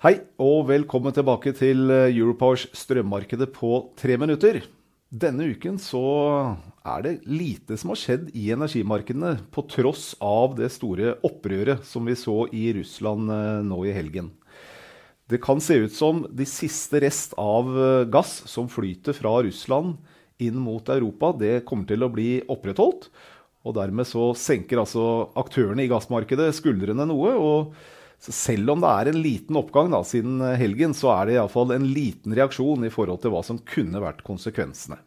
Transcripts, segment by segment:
Hei, og velkommen tilbake til eh, Europowers strømmarkedet på tre minutter. Denne uken så er det lite som har skjedd i energimarkedene, på tross av det store opprøret som vi så i Russland eh, nå i helgen. Det kan se ut som de siste rest av eh, gass som flyter fra Russland inn mot Europa, det kommer til å bli opprettholdt. Og dermed så senker altså aktørene i gassmarkedet skuldrene noe. og så selv om det er en liten oppgang da, siden helgen, så er det iallfall en liten reaksjon i forhold til hva som kunne vært konsekvensene.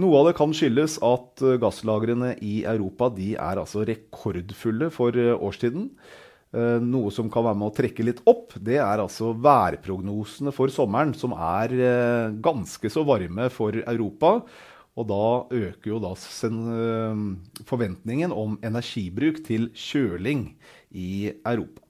Noe av det kan skyldes at eh, gasslagrene i Europa er altså rekordfulle for eh, årstiden. Eh, noe som kan være med å trekke litt opp, det er altså værprognosene for sommeren, som er ganske så varme for Europa. Og da øker jo da forventningen om energibruk til kjøling i Europa.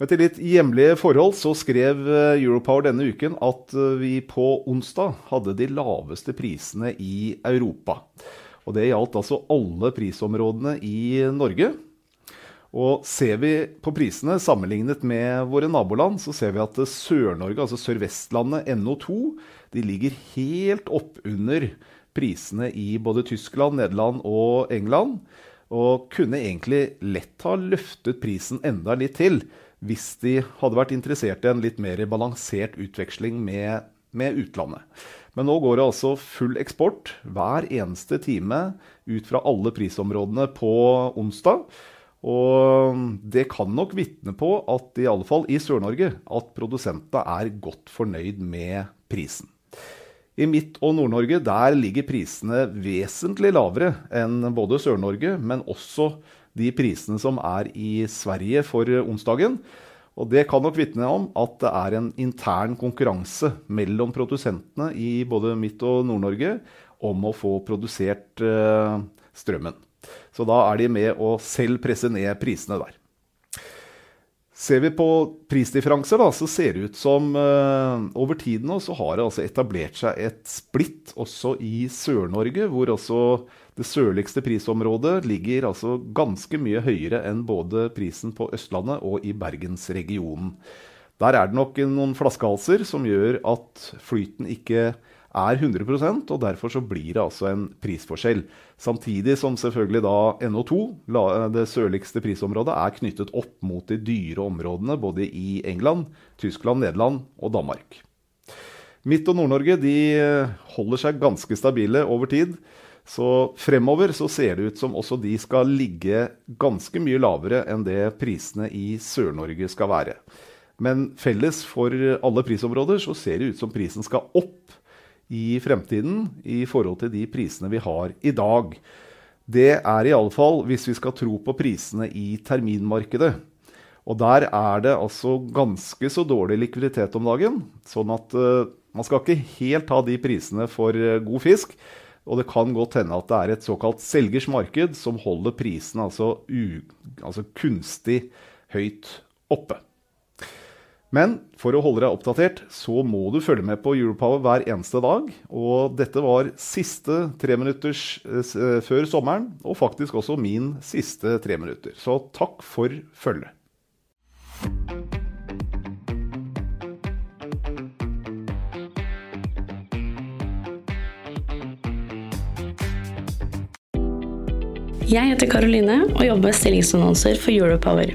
Men til litt hjemlige forhold så skrev eh, Europower denne uken at eh, vi på onsdag hadde de laveste prisene i Europa. Og det gjaldt altså alle prisområdene i Norge. Og ser vi på prisene sammenlignet med våre naboland, så ser vi at Sør-Norge, altså Sør-Vestlandet NO2, de ligger helt oppunder prisene i både Tyskland, Nederland og England. Og kunne egentlig lett ha løftet prisen enda litt til hvis de hadde vært interessert i en litt mer balansert utveksling med, med utlandet. Men nå går det altså full eksport hver eneste time ut fra alle prisområdene på onsdag. Og det kan nok vitne på at i alle fall i Sør-Norge at produsentene er godt fornøyd med prisen. I Midt- og Nord-Norge der ligger prisene vesentlig lavere enn både Sør-Norge, men også de prisene som er i Sverige for onsdagen. Og det kan nok vitne om at det er en intern konkurranse mellom produsentene i både Midt- og Nord-Norge om å få produsert uh, strømmen. Så da er de med å selv presse ned prisene der. Ser vi på prisdifferanser, da, så ser det ut som eh, over tiden nå så har det altså etablert seg et splitt også i Sør-Norge, hvor altså det sørligste prisområdet ligger altså ganske mye høyere enn både prisen på Østlandet og i Bergensregionen. Der er det nok noen flaskehalser som gjør at flyten ikke er 100% og derfor så blir det altså en prisforskjell. Samtidig som selvfølgelig da NO2, det sørligste prisområdet, er knyttet opp mot de dyre områdene både i England, Tyskland, Nederland og Danmark. Midt- og Nord-Norge de holder seg ganske stabile over tid. Så fremover så ser det ut som også de skal ligge ganske mye lavere enn det prisene i Sør-Norge skal være. Men felles for alle prisområder så ser det ut som prisen skal opp i fremtiden i forhold til de prisene vi har i dag. Det er i alle fall hvis vi skal tro på prisene i terminmarkedet. Og der er det altså ganske så dårlig likviditet om dagen. Sånn at uh, man skal ikke helt ta de prisene for uh, god fisk. Og det kan godt hende at det er et såkalt selgers marked som holder prisene altså, altså kunstig høyt oppe. Men for å holde deg oppdatert, så må du følge med på Europower hver eneste dag. Og dette var siste treminutters eh, før sommeren, og faktisk også min siste tre minutter. Så takk for følget. Jeg heter Karoline og jobber med stillingsannonser for Europower.